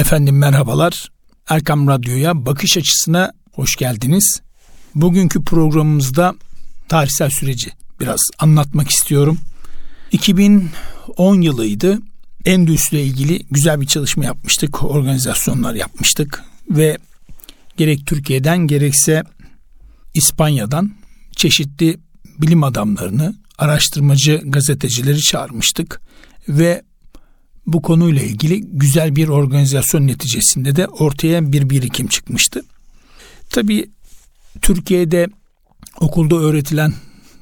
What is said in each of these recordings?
Efendim merhabalar. Erkam Radyo'ya bakış açısına hoş geldiniz. Bugünkü programımızda tarihsel süreci biraz anlatmak istiyorum. 2010 yılıydı. Endüstri ilgili güzel bir çalışma yapmıştık. Organizasyonlar yapmıştık ve gerek Türkiye'den gerekse İspanya'dan çeşitli bilim adamlarını, araştırmacı gazetecileri çağırmıştık ve bu konuyla ilgili güzel bir organizasyon neticesinde de ortaya bir birikim çıkmıştı. Tabii Türkiye'de okulda öğretilen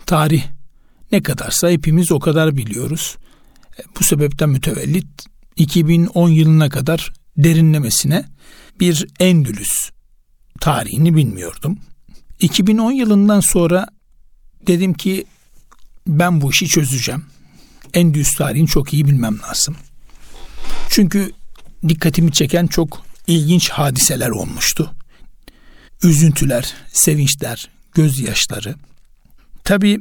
tarih ne kadarsa hepimiz o kadar biliyoruz. E, bu sebepten mütevellit 2010 yılına kadar derinlemesine bir Endülüs tarihini bilmiyordum. 2010 yılından sonra dedim ki ben bu işi çözeceğim. Endülüs tarihini çok iyi bilmem lazım. Çünkü dikkatimi çeken çok ilginç hadiseler olmuştu. Üzüntüler, sevinçler, gözyaşları. Tabii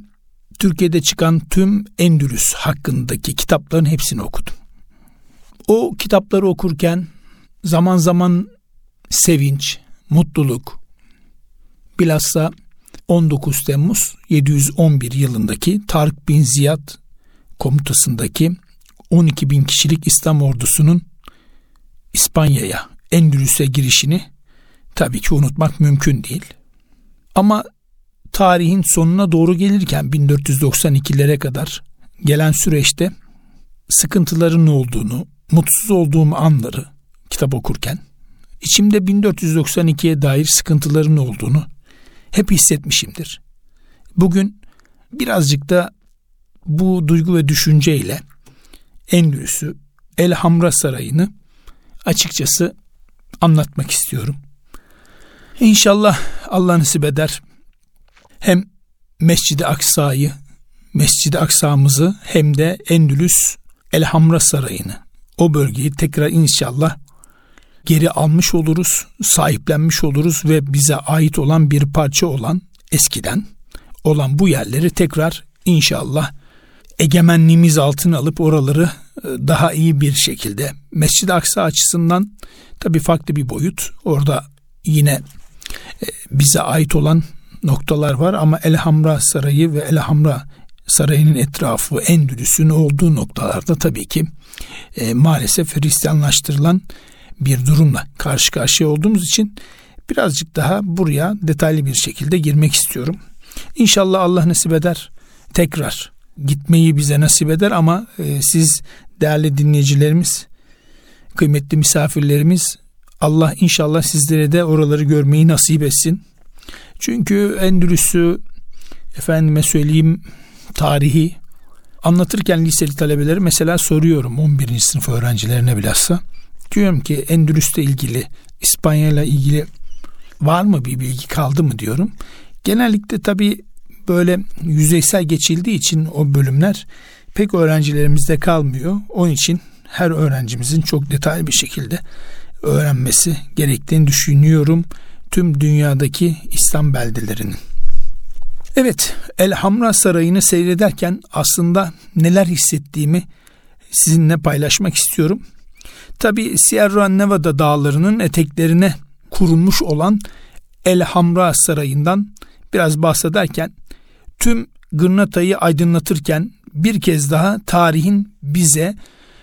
Türkiye'de çıkan tüm Endülüs hakkındaki kitapların hepsini okudum. O kitapları okurken zaman zaman sevinç, mutluluk, bilhassa 19 Temmuz 711 yılındaki Tarık bin Ziyad komutasındaki 12 bin kişilik İslam ordusunun İspanya'ya, Endülüs'e girişini tabii ki unutmak mümkün değil. Ama tarihin sonuna doğru gelirken 1492'lere kadar gelen süreçte sıkıntıların olduğunu, mutsuz olduğum anları kitap okurken içimde 1492'ye dair sıkıntıların olduğunu hep hissetmişimdir. Bugün birazcık da bu duygu ve düşünceyle Endülüs'ü, El Hamra Sarayı'nı açıkçası anlatmak istiyorum. İnşallah Allah nasip eder. Hem Mescid-i Aksa'yı, Mescid-i Aksa'mızı hem de Endülüs El Hamra Sarayı'nı, o bölgeyi tekrar inşallah geri almış oluruz, sahiplenmiş oluruz ve bize ait olan bir parça olan eskiden olan bu yerleri tekrar inşallah egemenliğimiz altına alıp oraları e, daha iyi bir şekilde Mescid-i Aksa açısından tabii farklı bir boyut. Orada yine e, bize ait olan noktalar var ama Elhamra Sarayı ve Elhamra Sarayı'nın etrafı Endülüs'ün olduğu noktalarda tabii ki e, maalesef Hristiyanlaştırılan bir durumla karşı karşıya olduğumuz için birazcık daha buraya detaylı bir şekilde girmek istiyorum. İnşallah Allah nasip eder tekrar gitmeyi bize nasip eder ama e, siz değerli dinleyicilerimiz, kıymetli misafirlerimiz Allah inşallah sizlere de oraları görmeyi nasip etsin. Çünkü Endülüs'ü efendime söyleyeyim tarihi anlatırken liseli talebeleri mesela soruyorum 11. sınıf öğrencilerine bilhassa. Diyorum ki Endülüs'te ilgili İspanya ile ilgili var mı bir bilgi kaldı mı diyorum. Genellikle tabii böyle yüzeysel geçildiği için o bölümler pek öğrencilerimizde kalmıyor. Onun için her öğrencimizin çok detaylı bir şekilde öğrenmesi gerektiğini düşünüyorum tüm dünyadaki İslam beldelerinin. Evet, El Hamra Sarayı'nı seyrederken aslında neler hissettiğimi sizinle paylaşmak istiyorum. Tabi Sierra Nevada dağlarının eteklerine kurulmuş olan El Hamra Sarayı'ndan biraz bahsederken tüm Gırnata'yı aydınlatırken bir kez daha tarihin bize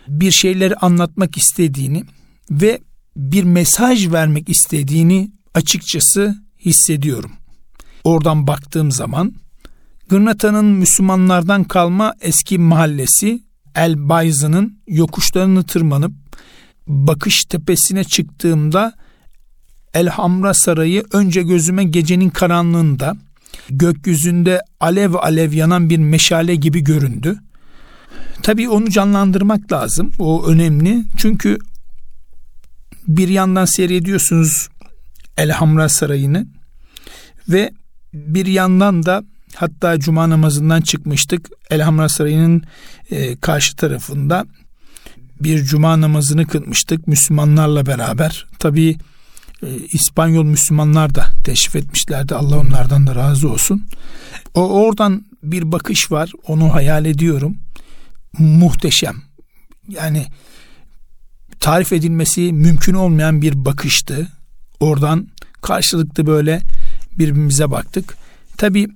bir şeyleri anlatmak istediğini ve bir mesaj vermek istediğini açıkçası hissediyorum. Oradan baktığım zaman Gırnata'nın Müslümanlardan kalma eski mahallesi El Bayzı'nın yokuşlarını tırmanıp bakış tepesine çıktığımda El Hamra Sarayı önce gözüme gecenin karanlığında gökyüzünde alev alev yanan bir meşale gibi göründü. Tabii onu canlandırmak lazım. O önemli. Çünkü bir yandan seyrediyorsunuz Elhamra Sarayı'nı ve bir yandan da hatta cuma namazından çıkmıştık. Elhamra Sarayı'nın e, karşı tarafında bir cuma namazını kılmıştık Müslümanlarla beraber. Tabii İspanyol Müslümanlar da teşrif etmişlerdi. Allah onlardan da razı olsun. O oradan bir bakış var. Onu hayal ediyorum. Muhteşem. Yani tarif edilmesi mümkün olmayan bir bakıştı. Oradan karşılıklı böyle birbirimize baktık. Tabi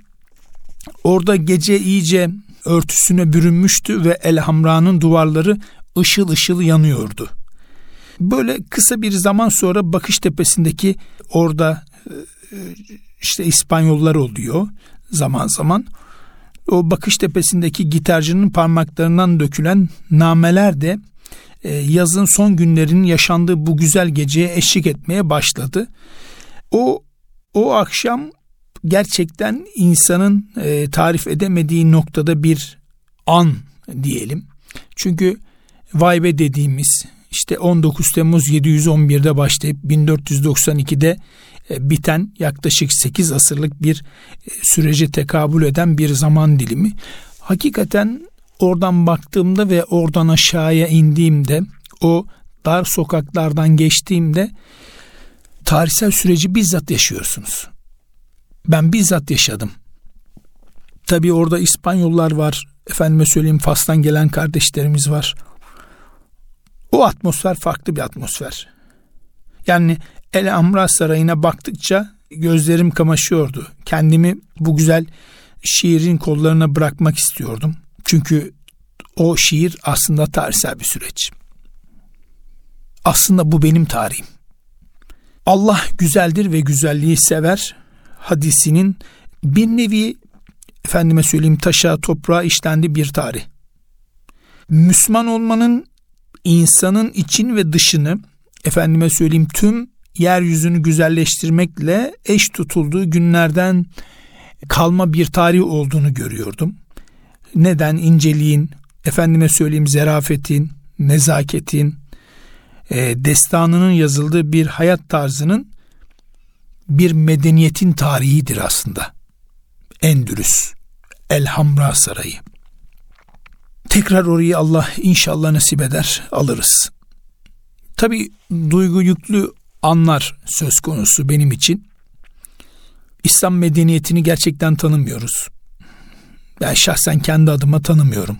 orada gece iyice örtüsüne bürünmüştü ve Elhamra'nın duvarları ışıl ışıl yanıyordu. Böyle kısa bir zaman sonra Bakış Tepesi'ndeki orada e, işte İspanyollar oluyor zaman zaman. O Bakış Tepesi'ndeki gitarcının parmaklarından dökülen nameler de e, yazın son günlerin yaşandığı bu güzel geceye eşlik etmeye başladı. O o akşam gerçekten insanın e, tarif edemediği noktada bir an diyelim. Çünkü vay dediğimiz işte 19 Temmuz 711'de başlayıp 1492'de e, biten yaklaşık 8 asırlık bir e, sürece tekabül eden bir zaman dilimi. Hakikaten oradan baktığımda ve oradan aşağıya indiğimde o dar sokaklardan geçtiğimde tarihsel süreci bizzat yaşıyorsunuz. Ben bizzat yaşadım. Tabii orada İspanyollar var. Efendime söyleyeyim Fas'tan gelen kardeşlerimiz var. O atmosfer farklı bir atmosfer. Yani El Amra Sarayı'na baktıkça gözlerim kamaşıyordu. Kendimi bu güzel şiirin kollarına bırakmak istiyordum. Çünkü o şiir aslında tarihsel bir süreç. Aslında bu benim tarihim. Allah güzeldir ve güzelliği sever hadisinin bir nevi efendime söyleyeyim taşa toprağa işlendi bir tarih. Müslüman olmanın insanın için ve dışını efendime söyleyeyim tüm yeryüzünü güzelleştirmekle eş tutulduğu günlerden kalma bir tarih olduğunu görüyordum. Neden inceliğin, efendime söyleyeyim zerafetin, nezaketin, e, destanının yazıldığı bir hayat tarzının bir medeniyetin tarihidir aslında. Endülüs, Elhamra Sarayı. Tekrar orayı Allah inşallah nasip eder alırız. Tabi duygu yüklü anlar söz konusu benim için. İslam medeniyetini gerçekten tanımıyoruz. Ben şahsen kendi adıma tanımıyorum.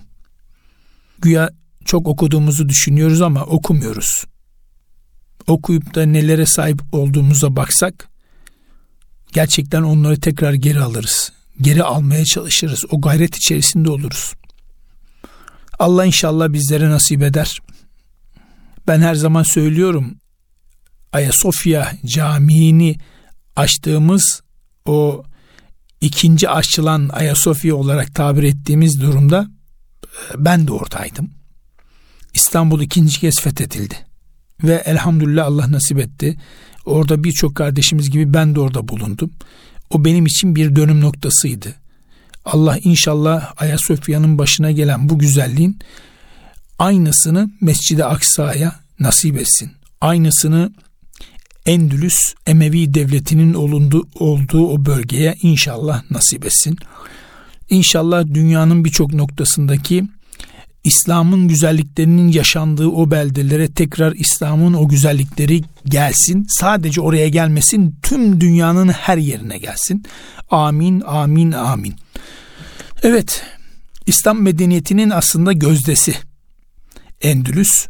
Güya çok okuduğumuzu düşünüyoruz ama okumuyoruz. Okuyup da nelere sahip olduğumuza baksak gerçekten onları tekrar geri alırız. Geri almaya çalışırız. O gayret içerisinde oluruz. Allah inşallah bizlere nasip eder. Ben her zaman söylüyorum Ayasofya Camii'ni açtığımız o ikinci açılan Ayasofya olarak tabir ettiğimiz durumda e, ben de oradaydım. İstanbul ikinci kez fethedildi. Ve elhamdülillah Allah nasip etti. Orada birçok kardeşimiz gibi ben de orada bulundum. O benim için bir dönüm noktasıydı. Allah inşallah Ayasofya'nın başına gelen bu güzelliğin aynısını Mescid-i Aksa'ya nasip etsin. Aynısını Endülüs Emevi devletinin olundu, olduğu o bölgeye inşallah nasip etsin. İnşallah dünyanın birçok noktasındaki İslam'ın güzelliklerinin yaşandığı o beldelere tekrar İslam'ın o güzellikleri gelsin. Sadece oraya gelmesin, tüm dünyanın her yerine gelsin. Amin, amin, amin. Evet, İslam medeniyetinin aslında gözdesi Endülüs.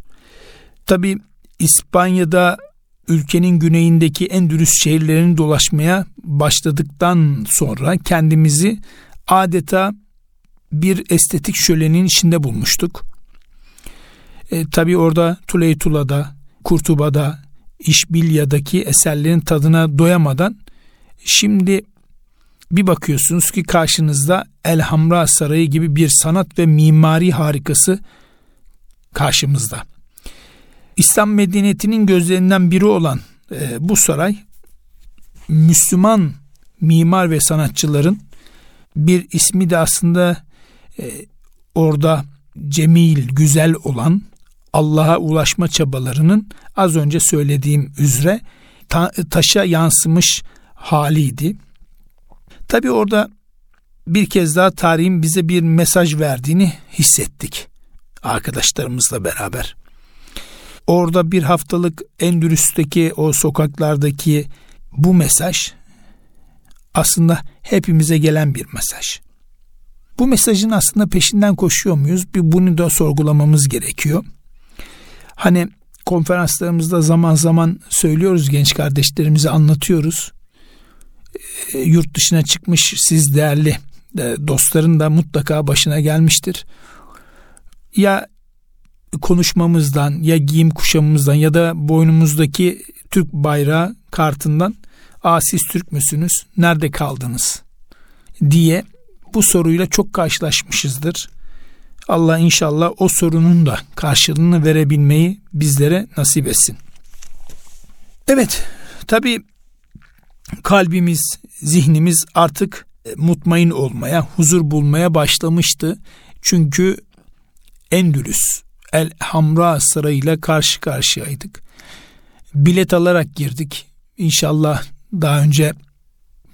Tabi İspanya'da ülkenin güneyindeki Endülüs şehirlerini dolaşmaya başladıktan sonra kendimizi adeta bir estetik şölenin içinde bulmuştuk. E, Tabi orada Tuleytula'da, Kurtuba'da, İşbilya'daki eserlerin tadına doyamadan şimdi bir bakıyorsunuz ki karşınızda Elhamra Sarayı gibi bir sanat ve mimari harikası karşımızda. İslam medeniyetinin gözlerinden biri olan e, bu saray Müslüman mimar ve sanatçıların bir ismi de aslında e, orada cemil, güzel olan Allah'a ulaşma çabalarının az önce söylediğim üzere ta, taşa yansımış haliydi. Tabi orada bir kez daha tarihin bize bir mesaj verdiğini hissettik arkadaşlarımızla beraber. Orada bir haftalık Endülüs'teki o sokaklardaki bu mesaj aslında hepimize gelen bir mesaj. Bu mesajın aslında peşinden koşuyor muyuz? Bir bunu da sorgulamamız gerekiyor. Hani konferanslarımızda zaman zaman söylüyoruz genç kardeşlerimize anlatıyoruz. E, yurt dışına çıkmış siz değerli e, dostların da mutlaka başına gelmiştir. Ya konuşmamızdan ya giyim kuşamımızdan ya da boynumuzdaki Türk bayrağı kartından Aa siz Türk müsünüz? Nerede kaldınız? diye bu soruyla çok karşılaşmışızdır. Allah inşallah o sorunun da karşılığını verebilmeyi bizlere nasip etsin. Evet, tabi kalbimiz, zihnimiz artık e, mutmain olmaya, huzur bulmaya başlamıştı. Çünkü Endülüs, El Hamra sarayıyla karşı karşıyaydık. Bilet alarak girdik. İnşallah daha önce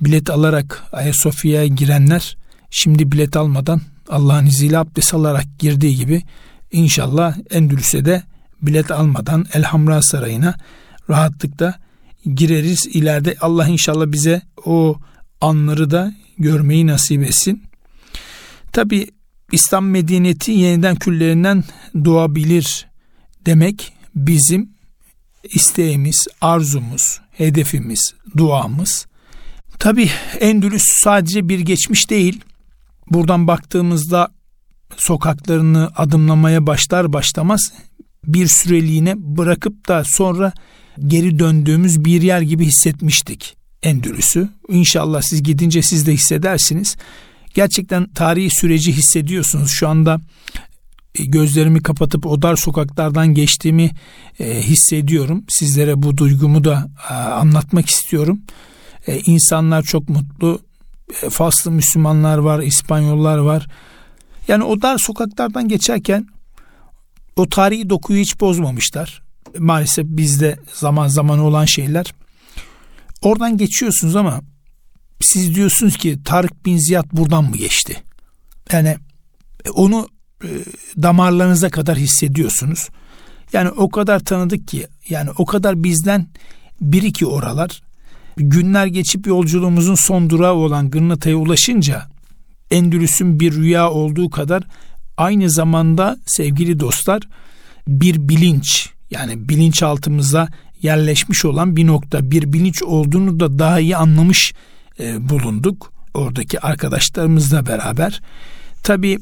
bilet alarak Ayasofya'ya girenler şimdi bilet almadan Allah'ın izniyle abdest alarak girdiği gibi inşallah Endülüs'e de bilet almadan Elhamra Sarayı'na rahatlıkla gireriz. İleride Allah inşallah bize o anları da görmeyi nasip etsin. Tabi İslam medeniyeti yeniden küllerinden doğabilir demek bizim isteğimiz, arzumuz, hedefimiz, duamız. Tabi Endülüs sadece bir geçmiş değil. Buradan baktığımızda sokaklarını adımlamaya başlar başlamaz bir süreliğine bırakıp da sonra geri döndüğümüz bir yer gibi hissetmiştik Endülüs'ü. İnşallah siz gidince siz de hissedersiniz. Gerçekten tarihi süreci hissediyorsunuz. Şu anda e, gözlerimi kapatıp o dar sokaklardan geçtiğimi e, hissediyorum. Sizlere bu duygumu da e, anlatmak istiyorum. E, insanlar çok mutlu. Faslı Müslümanlar var, İspanyollar var. Yani o dar sokaklardan geçerken o tarihi dokuyu hiç bozmamışlar. Maalesef bizde zaman zaman olan şeyler. Oradan geçiyorsunuz ama siz diyorsunuz ki Tarık bin Ziyad buradan mı geçti? Yani e, onu e, damarlarınıza kadar hissediyorsunuz. Yani o kadar tanıdık ki yani o kadar bizden bir iki oralar günler geçip yolculuğumuzun son durağı olan Gırnata'ya ulaşınca Endülüs'ün bir rüya olduğu kadar aynı zamanda sevgili dostlar bir bilinç yani bilinçaltımıza yerleşmiş olan bir nokta bir bilinç olduğunu da daha iyi anlamış e, bulunduk oradaki arkadaşlarımızla beraber. Tabi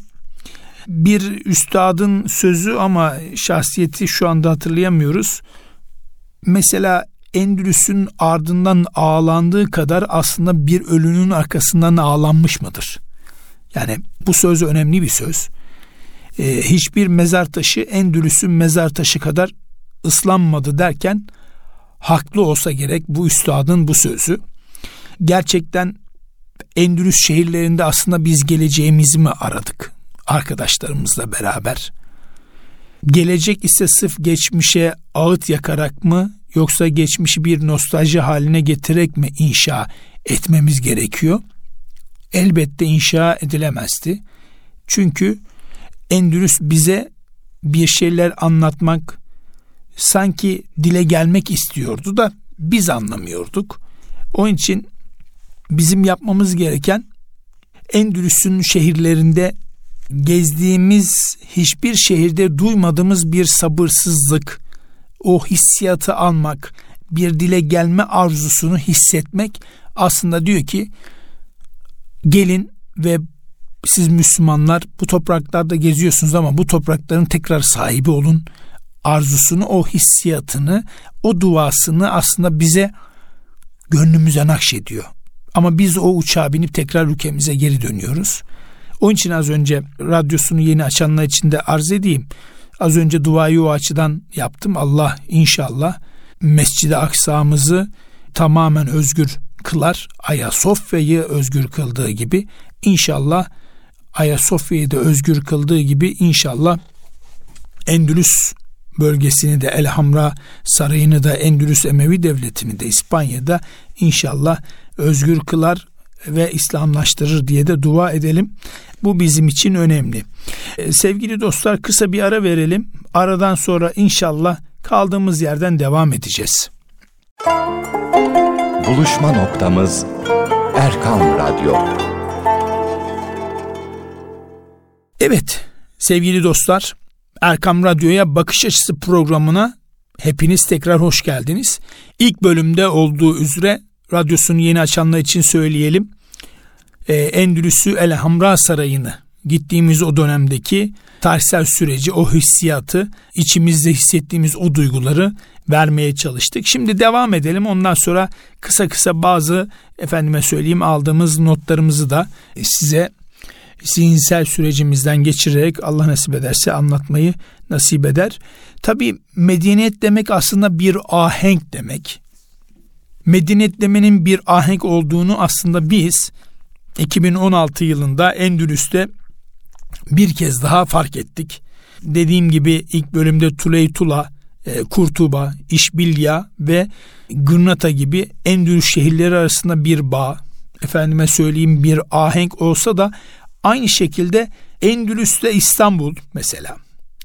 bir üstadın sözü ama şahsiyeti şu anda hatırlayamıyoruz. Mesela Endülüs'ün ardından ağlandığı kadar aslında bir ölünün arkasından ağlanmış mıdır? Yani bu söz önemli bir söz. Ee, hiçbir mezar taşı Endülüs'ün mezar taşı kadar ıslanmadı derken haklı olsa gerek bu üstadın bu sözü. Gerçekten Endülüs şehirlerinde aslında biz geleceğimizi mi aradık arkadaşlarımızla beraber? Gelecek ise sırf geçmişe ağıt yakarak mı yoksa geçmişi bir nostalji haline getirerek mi inşa etmemiz gerekiyor? Elbette inşa edilemezdi. Çünkü Endülüs bize bir şeyler anlatmak, sanki dile gelmek istiyordu da biz anlamıyorduk. Onun için bizim yapmamız gereken Endülüs'ün şehirlerinde gezdiğimiz hiçbir şehirde duymadığımız bir sabırsızlık, o hissiyatı almak, bir dile gelme arzusunu hissetmek aslında diyor ki gelin ve siz Müslümanlar bu topraklarda geziyorsunuz ama bu toprakların tekrar sahibi olun arzusunu, o hissiyatını, o duasını aslında bize gönlümüze nakşediyor. Ama biz o uçağa binip tekrar ülkemize geri dönüyoruz. Onun için az önce radyosunu yeni açanlar için de arz edeyim. Az önce duayı o açıdan yaptım. Allah inşallah Mescid-i Aksa'mızı tamamen özgür kılar. Ayasofya'yı özgür kıldığı gibi inşallah Ayasofya'yı da özgür kıldığı gibi inşallah Endülüs bölgesini de Elhamra Sarayı'nı da Endülüs Emevi Devleti'ni de İspanya'da inşallah özgür kılar ve İslamlaştırır diye de dua edelim. Bu bizim için önemli. Ee, sevgili dostlar kısa bir ara verelim. Aradan sonra inşallah kaldığımız yerden devam edeceğiz. Buluşma noktamız Erkan Radyo. Evet sevgili dostlar Erkam Radyo'ya bakış açısı programına Hepiniz tekrar hoş geldiniz. İlk bölümde olduğu üzere radyosunu yeni açanlar için söyleyelim. Ee, Endülüs'ü El Hamra Sarayı'nı gittiğimiz o dönemdeki tarihsel süreci, o hissiyatı, içimizde hissettiğimiz o duyguları vermeye çalıştık. Şimdi devam edelim. Ondan sonra kısa kısa bazı efendime söyleyeyim aldığımız notlarımızı da size zihinsel sürecimizden geçirerek Allah nasip ederse anlatmayı nasip eder. Tabi medeniyet demek aslında bir ahenk demek. Medeniyet demenin bir ahenk olduğunu aslında biz 2016 yılında Endülüs'te bir kez daha fark ettik. Dediğim gibi ilk bölümde Tuleytula, e, Kurtuba, İşbilya ve Gırnata gibi Endülüs şehirleri arasında bir bağ, efendime söyleyeyim bir ahenk olsa da aynı şekilde Endülüs'te İstanbul mesela.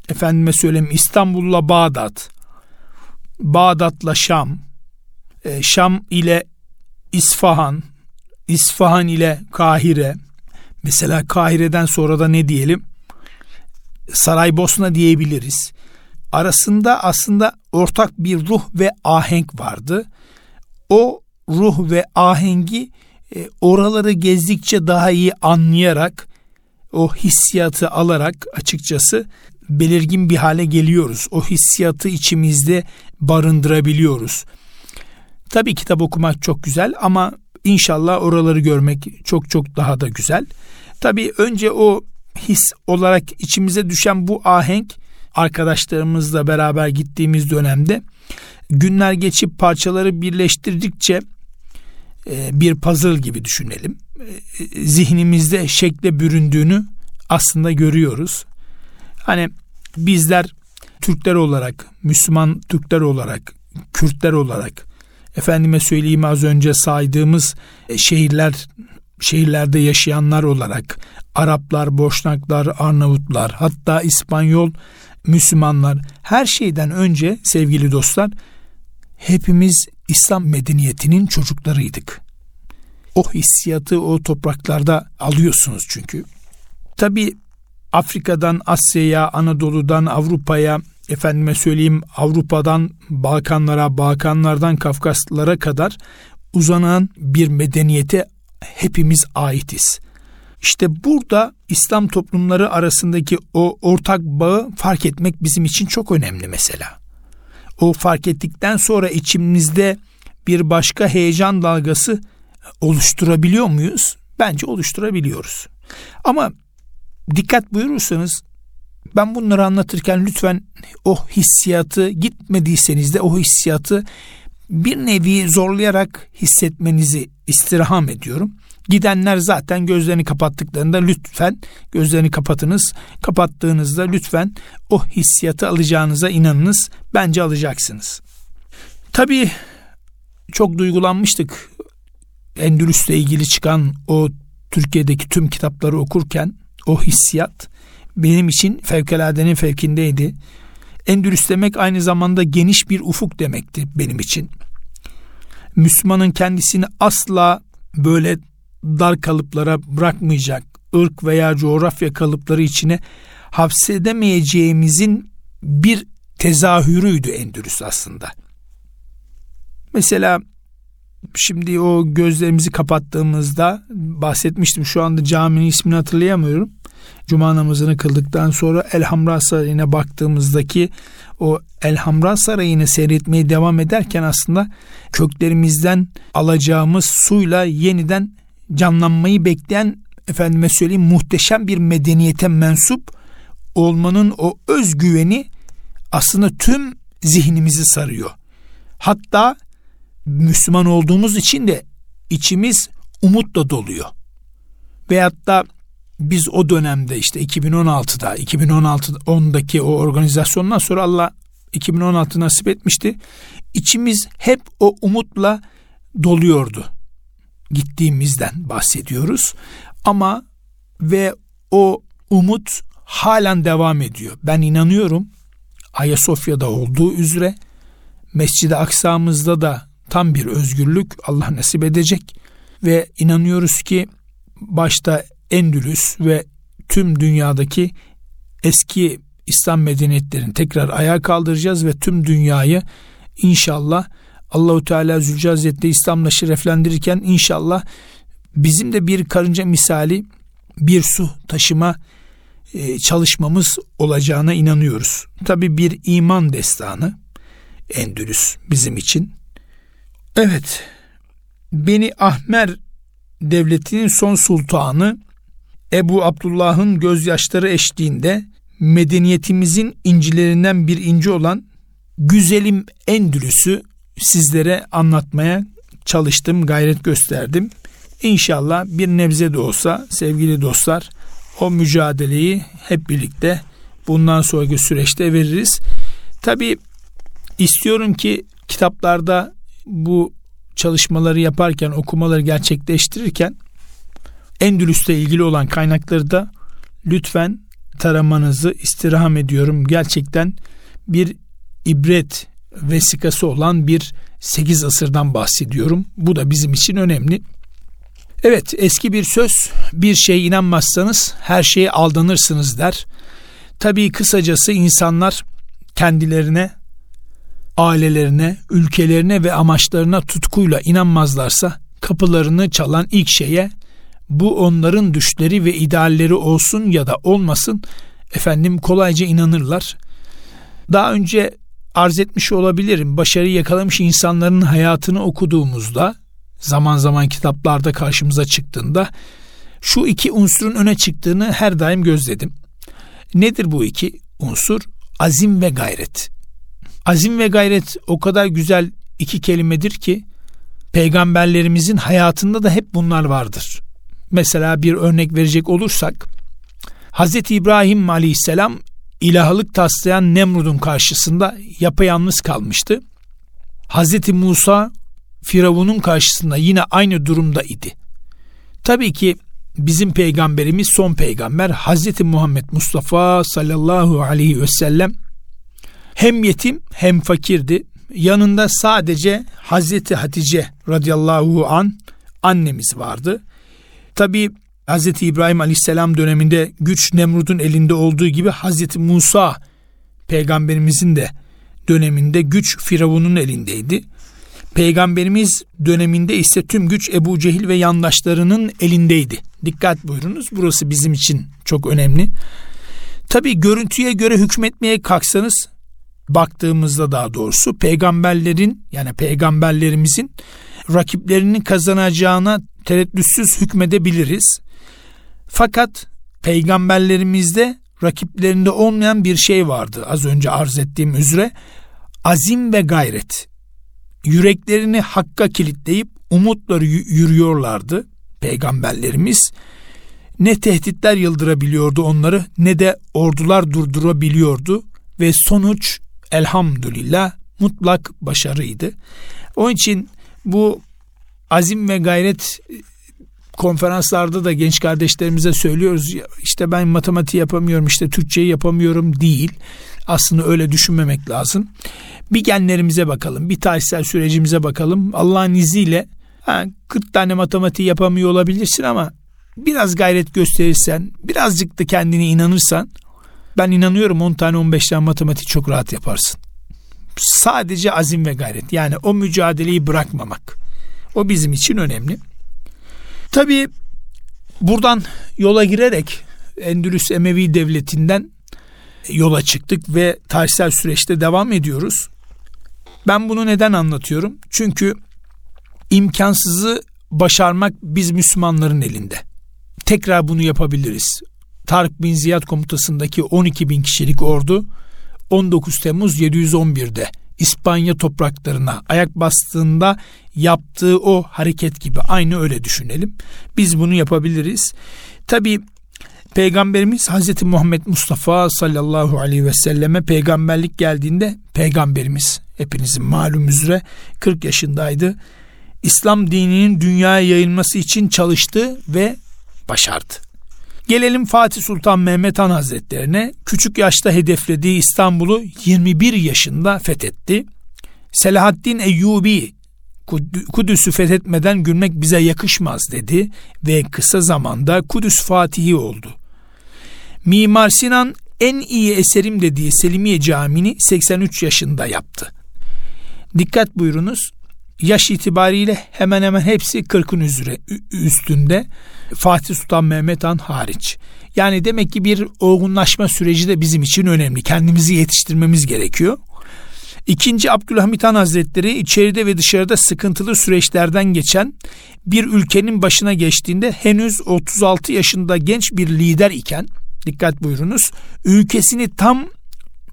Efendime söyleyeyim İstanbul'la Bağdat, Bağdat'la Şam, e, Şam ile İsfahan, İsfahan ile Kahire, Mesela Kahire'den sonra da ne diyelim? Saraybosna diyebiliriz. Arasında aslında ortak bir ruh ve ahenk vardı. O ruh ve ahengi e, oraları gezdikçe daha iyi anlayarak o hissiyatı alarak açıkçası belirgin bir hale geliyoruz. O hissiyatı içimizde barındırabiliyoruz. Tabii kitap okumak çok güzel ama İnşallah oraları görmek çok çok daha da güzel. Tabii önce o his olarak içimize düşen bu ahenk arkadaşlarımızla beraber gittiğimiz dönemde günler geçip parçaları birleştirdikçe bir puzzle gibi düşünelim. E, zihnimizde şekle büründüğünü aslında görüyoruz. Hani bizler Türkler olarak, Müslüman Türkler olarak, Kürtler olarak efendime söyleyeyim az önce saydığımız e, şehirler şehirlerde yaşayanlar olarak Araplar, Boşnaklar, Arnavutlar, hatta İspanyol Müslümanlar her şeyden önce sevgili dostlar hepimiz İslam medeniyetinin çocuklarıydık. O hissiyatı o topraklarda alıyorsunuz çünkü. Tabi Afrika'dan Asya'ya, Anadolu'dan Avrupa'ya, efendime söyleyeyim Avrupa'dan Balkanlara, Balkanlardan Kafkaslara kadar uzanan bir medeniyete hepimiz aitiz. İşte burada İslam toplumları arasındaki o ortak bağı fark etmek bizim için çok önemli mesela. O fark ettikten sonra içimizde bir başka heyecan dalgası oluşturabiliyor muyuz? Bence oluşturabiliyoruz. Ama dikkat buyurursanız ben bunları anlatırken lütfen o hissiyatı gitmediyseniz de o hissiyatı bir nevi zorlayarak hissetmenizi istirham ediyorum. Gidenler zaten gözlerini kapattıklarında lütfen gözlerini kapatınız. Kapattığınızda lütfen o hissiyatı alacağınıza inanınız. Bence alacaksınız. Tabii çok duygulanmıştık. Endülüs'le ilgili çıkan o Türkiye'deki tüm kitapları okurken o hissiyat benim için fevkaladenin fevkindeydi. Endülüs demek aynı zamanda geniş bir ufuk demekti benim için. Müslümanın kendisini asla böyle dar kalıplara bırakmayacak, ırk veya coğrafya kalıpları içine hapsedemeyeceğimizin bir tezahürüydü Endülüs aslında. Mesela şimdi o gözlerimizi kapattığımızda bahsetmiştim şu anda caminin ismini hatırlayamıyorum. Cuma namazını kıldıktan sonra Elhamra Sarayı'na baktığımızdaki o Elhamra Sarayı'nı seyretmeye devam ederken aslında köklerimizden alacağımız suyla yeniden canlanmayı bekleyen efendime söyleyeyim muhteşem bir medeniyete mensup olmanın o özgüveni aslında tüm zihnimizi sarıyor. Hatta Müslüman olduğumuz için de içimiz umutla doluyor. Veyahut da biz o dönemde işte 2016'da 2016 10'daki o organizasyondan sonra Allah 2016 nasip etmişti. İçimiz hep o umutla doluyordu. Gittiğimizden bahsediyoruz. Ama ve o umut halen devam ediyor. Ben inanıyorum Ayasofya'da olduğu üzere Mescid-i Aksa'mızda da tam bir özgürlük Allah nasip edecek ve inanıyoruz ki başta Endülüs ve tüm dünyadaki eski İslam medeniyetlerini tekrar ayağa kaldıracağız ve tüm dünyayı inşallah Allahu Teala Zülce Hazretleri İslam'la şereflendirirken inşallah bizim de bir karınca misali bir su taşıma e, çalışmamız olacağına inanıyoruz. Tabi bir iman destanı Endülüs bizim için. Evet, Beni Ahmer devletinin son sultanı Ebu Abdullah'ın gözyaşları eşliğinde medeniyetimizin incilerinden bir inci olan güzelim Endülüs'ü sizlere anlatmaya çalıştım, gayret gösterdim. İnşallah bir nebze de olsa sevgili dostlar o mücadeleyi hep birlikte bundan sonraki süreçte veririz. Tabi istiyorum ki kitaplarda bu çalışmaları yaparken, okumaları gerçekleştirirken Endülüs'le ilgili olan kaynakları da lütfen taramanızı istirham ediyorum. Gerçekten bir ibret vesikası olan bir 8 asırdan bahsediyorum. Bu da bizim için önemli. Evet eski bir söz bir şeye inanmazsanız her şeye aldanırsınız der. Tabii kısacası insanlar kendilerine, ailelerine, ülkelerine ve amaçlarına tutkuyla inanmazlarsa kapılarını çalan ilk şeye bu onların düşleri ve idealleri olsun ya da olmasın efendim kolayca inanırlar. Daha önce arz etmiş olabilirim. Başarıyı yakalamış insanların hayatını okuduğumuzda zaman zaman kitaplarda karşımıza çıktığında şu iki unsurun öne çıktığını her daim gözledim. Nedir bu iki unsur? Azim ve gayret. Azim ve gayret o kadar güzel iki kelimedir ki peygamberlerimizin hayatında da hep bunlar vardır. Mesela bir örnek verecek olursak Hz. İbrahim aleyhisselam ilahlık taslayan Nemrud'un karşısında yapayalnız kalmıştı. Hz. Musa Firavun'un karşısında yine aynı durumda idi. Tabii ki bizim peygamberimiz son peygamber Hz. Muhammed Mustafa sallallahu aleyhi ve sellem hem yetim hem fakirdi. Yanında sadece Hazreti Hatice radıyallahu an annemiz vardı. Tabi Hazreti İbrahim aleyhisselam döneminde güç Nemrud'un elinde olduğu gibi Hazreti Musa peygamberimizin de döneminde güç Firavun'un elindeydi. Peygamberimiz döneminde ise tüm güç Ebu Cehil ve yandaşlarının elindeydi. Dikkat buyurunuz burası bizim için çok önemli. Tabi görüntüye göre hükmetmeye kalksanız baktığımızda daha doğrusu peygamberlerin yani peygamberlerimizin rakiplerinin kazanacağına tereddütsüz hükmedebiliriz. Fakat peygamberlerimizde rakiplerinde olmayan bir şey vardı az önce arz ettiğim üzere azim ve gayret. Yüreklerini hakka kilitleyip umutları yürüyorlardı peygamberlerimiz. Ne tehditler yıldırabiliyordu onları ne de ordular durdurabiliyordu ve sonuç elhamdülillah mutlak başarıydı. Onun için bu azim ve gayret konferanslarda da genç kardeşlerimize söylüyoruz işte ben matematik yapamıyorum işte Türkçeyi yapamıyorum değil. Aslında öyle düşünmemek lazım. Bir genlerimize bakalım, bir tarihsel sürecimize bakalım. Allah'ın izniyle ha, 40 tane matematik yapamıyor olabilirsin ama biraz gayret gösterirsen, birazcık da kendine inanırsan ben inanıyorum 10 tane 15 tane matematik çok rahat yaparsın. Sadece azim ve gayret yani o mücadeleyi bırakmamak. O bizim için önemli. Tabi buradan yola girerek Endülüs Emevi Devleti'nden yola çıktık ve tarihsel süreçte devam ediyoruz. Ben bunu neden anlatıyorum? Çünkü imkansızı başarmak biz Müslümanların elinde. Tekrar bunu yapabiliriz. Tarık bin Ziyad komutasındaki 12 bin kişilik ordu 19 Temmuz 711'de İspanya topraklarına ayak bastığında yaptığı o hareket gibi aynı öyle düşünelim. Biz bunu yapabiliriz. Tabi Peygamberimiz Hazreti Muhammed Mustafa sallallahu aleyhi ve selleme peygamberlik geldiğinde peygamberimiz hepinizin malum üzere 40 yaşındaydı. İslam dininin dünyaya yayılması için çalıştı ve başardı. Gelelim Fatih Sultan Mehmet Han Hazretlerine. Küçük yaşta hedeflediği İstanbul'u 21 yaşında fethetti. Selahaddin Eyyubi Kudüs'ü fethetmeden gülmek bize yakışmaz dedi ve kısa zamanda Kudüs Fatihi oldu. Mimar Sinan en iyi eserim dediği Selimiye Camii'ni 83 yaşında yaptı. Dikkat buyurunuz yaş itibariyle hemen hemen hepsi 40'ın üzere, üstünde Fatih Sultan Mehmet Han hariç. Yani demek ki bir olgunlaşma süreci de bizim için önemli. Kendimizi yetiştirmemiz gerekiyor. İkinci Abdülhamit Han Hazretleri içeride ve dışarıda sıkıntılı süreçlerden geçen bir ülkenin başına geçtiğinde henüz 36 yaşında genç bir lider iken dikkat buyurunuz ülkesini tam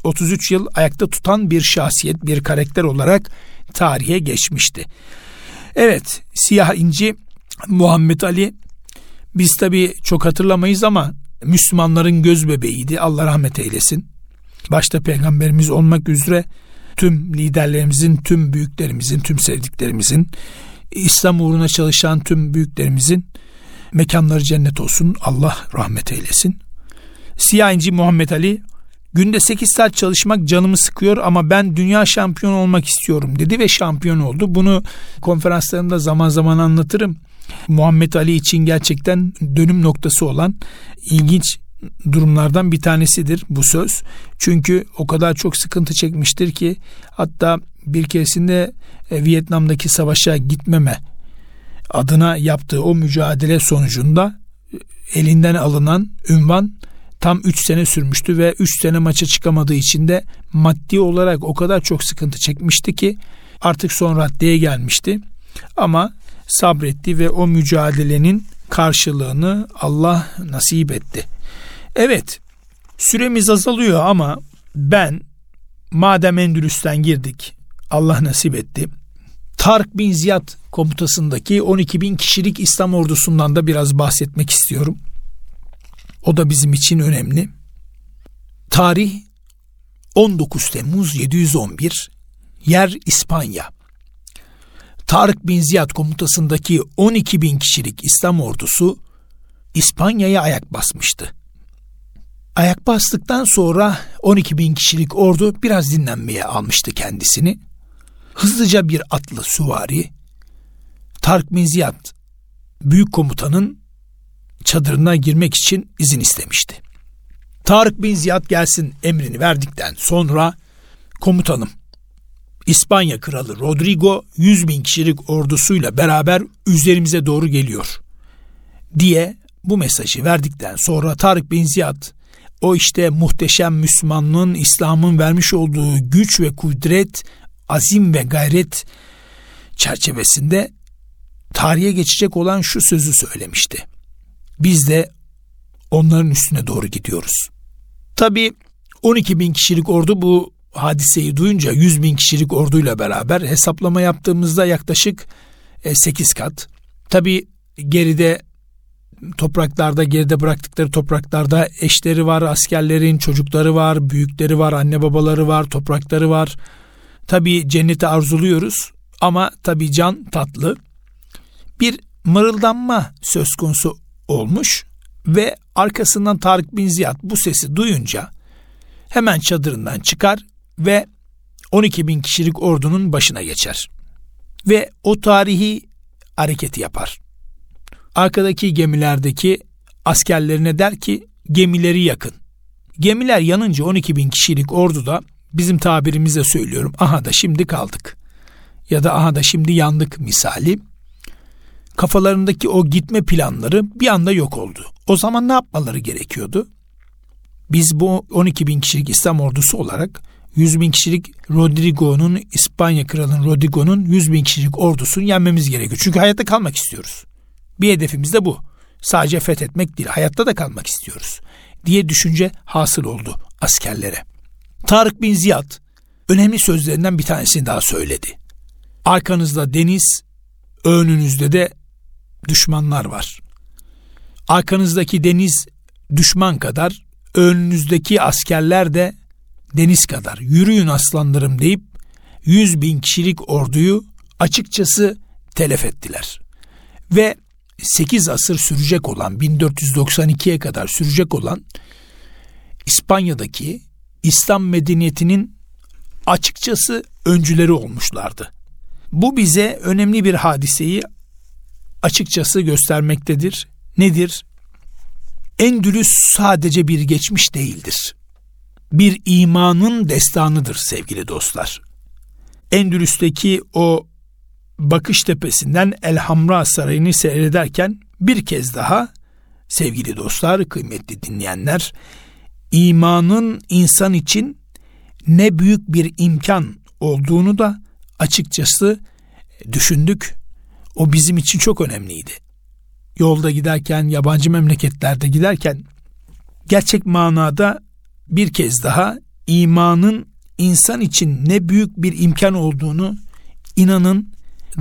33 yıl ayakta tutan bir şahsiyet, bir karakter olarak tarihe geçmişti. Evet, siyah inci Muhammed Ali biz tabi çok hatırlamayız ama Müslümanların göz bebeğiydi. Allah rahmet eylesin. Başta peygamberimiz olmak üzere tüm liderlerimizin, tüm büyüklerimizin, tüm sevdiklerimizin, İslam uğruna çalışan tüm büyüklerimizin mekanları cennet olsun. Allah rahmet eylesin. Siyah inci Muhammed Ali günde 8 saat çalışmak canımı sıkıyor ama ben dünya şampiyonu olmak istiyorum dedi ve şampiyon oldu. Bunu konferanslarında zaman zaman anlatırım. Muhammed Ali için gerçekten dönüm noktası olan ilginç durumlardan bir tanesidir bu söz. Çünkü o kadar çok sıkıntı çekmiştir ki hatta bir keresinde e, Vietnam'daki savaşa gitmeme adına yaptığı o mücadele sonucunda e, elinden alınan ünvan tam 3 sene sürmüştü ve 3 sene maça çıkamadığı için de maddi olarak o kadar çok sıkıntı çekmişti ki artık son raddeye gelmişti. Ama sabretti ve o mücadelenin karşılığını Allah nasip etti. Evet süremiz azalıyor ama ben madem Endülüs'ten girdik Allah nasip etti. Tarık bin Ziyad komutasındaki 12 bin kişilik İslam ordusundan da biraz bahsetmek istiyorum. O da bizim için önemli. Tarih 19 Temmuz 711 yer İspanya. Tarık bin Ziyad komutasındaki 12 bin kişilik İslam ordusu İspanya'ya ayak basmıştı. Ayak bastıktan sonra 12 bin kişilik ordu biraz dinlenmeye almıştı kendisini. Hızlıca bir atlı süvari Tarık bin Ziyad büyük komutanın çadırına girmek için izin istemişti. Tarık bin Ziyad gelsin emrini verdikten sonra komutanım İspanya kralı Rodrigo 100 bin kişilik ordusuyla beraber üzerimize doğru geliyor diye bu mesajı verdikten sonra Tarık bin Ziyad o işte muhteşem Müslümanlığın İslam'ın vermiş olduğu güç ve kudret, azim ve gayret çerçevesinde tarihe geçecek olan şu sözü söylemişti. Biz de onların üstüne doğru gidiyoruz. Tabi 12 bin kişilik ordu bu hadiseyi duyunca 100 bin kişilik orduyla beraber hesaplama yaptığımızda yaklaşık 8 e, kat. Tabi geride topraklarda geride bıraktıkları topraklarda eşleri var, askerlerin çocukları var, büyükleri var, anne babaları var, toprakları var. Tabi cenneti arzuluyoruz ama tabi can tatlı. Bir mırıldanma söz konusu olmuş ve arkasından Tarık bin Ziyad bu sesi duyunca hemen çadırından çıkar ve 12 bin kişilik ordunun başına geçer. Ve o tarihi hareketi yapar. Arkadaki gemilerdeki askerlerine der ki gemileri yakın. Gemiler yanınca 12 bin kişilik orduda bizim tabirimizle söylüyorum aha da şimdi kaldık ya da aha da şimdi yandık misali kafalarındaki o gitme planları bir anda yok oldu. O zaman ne yapmaları gerekiyordu? Biz bu 12 bin kişilik İslam ordusu olarak 100 bin kişilik Rodrigo'nun İspanya kralının Rodrigo'nun 100 bin kişilik ordusunu yenmemiz gerekiyor. Çünkü hayatta kalmak istiyoruz. Bir hedefimiz de bu. Sadece fethetmek değil, hayatta da kalmak istiyoruz. Diye düşünce hasıl oldu askerlere. Tarık bin Ziyad önemli sözlerinden bir tanesini daha söyledi. Arkanızda deniz, önünüzde de düşmanlar var. Arkanızdaki deniz düşman kadar, önünüzdeki askerler de deniz kadar. Yürüyün aslanlarım deyip yüz bin kişilik orduyu açıkçası telef ettiler. Ve 8 asır sürecek olan 1492'ye kadar sürecek olan İspanya'daki İslam medeniyetinin açıkçası öncüleri olmuşlardı. Bu bize önemli bir hadiseyi açıkçası göstermektedir. Nedir? Endülüs sadece bir geçmiş değildir. bir imanın destanıdır sevgili dostlar. Endülüs'teki o bakış tepesinden Elhamra Sarayı'nı seyrederken bir kez daha sevgili dostlar, kıymetli dinleyenler, imanın insan için ne büyük bir imkan olduğunu da açıkçası düşündük. O bizim için çok önemliydi. Yolda giderken, yabancı memleketlerde giderken gerçek manada bir kez daha imanın insan için ne büyük bir imkan olduğunu inanın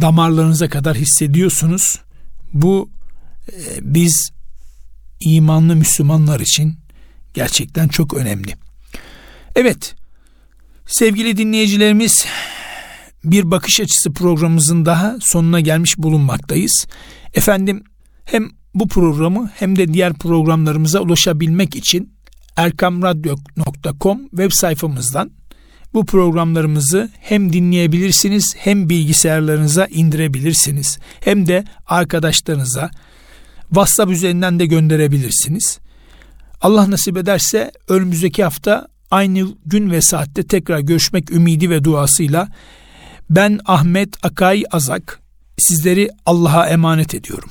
damarlarınıza kadar hissediyorsunuz. Bu e, biz imanlı Müslümanlar için gerçekten çok önemli. Evet, sevgili dinleyicilerimiz bir bakış açısı programımızın daha sonuna gelmiş bulunmaktayız. Efendim hem bu programı hem de diğer programlarımıza ulaşabilmek için erkamradyo.com web sayfamızdan bu programlarımızı hem dinleyebilirsiniz hem bilgisayarlarınıza indirebilirsiniz. Hem de arkadaşlarınıza WhatsApp üzerinden de gönderebilirsiniz. Allah nasip ederse önümüzdeki hafta aynı gün ve saatte tekrar görüşmek ümidi ve duasıyla ben Ahmet Akay Azak sizleri Allah'a emanet ediyorum.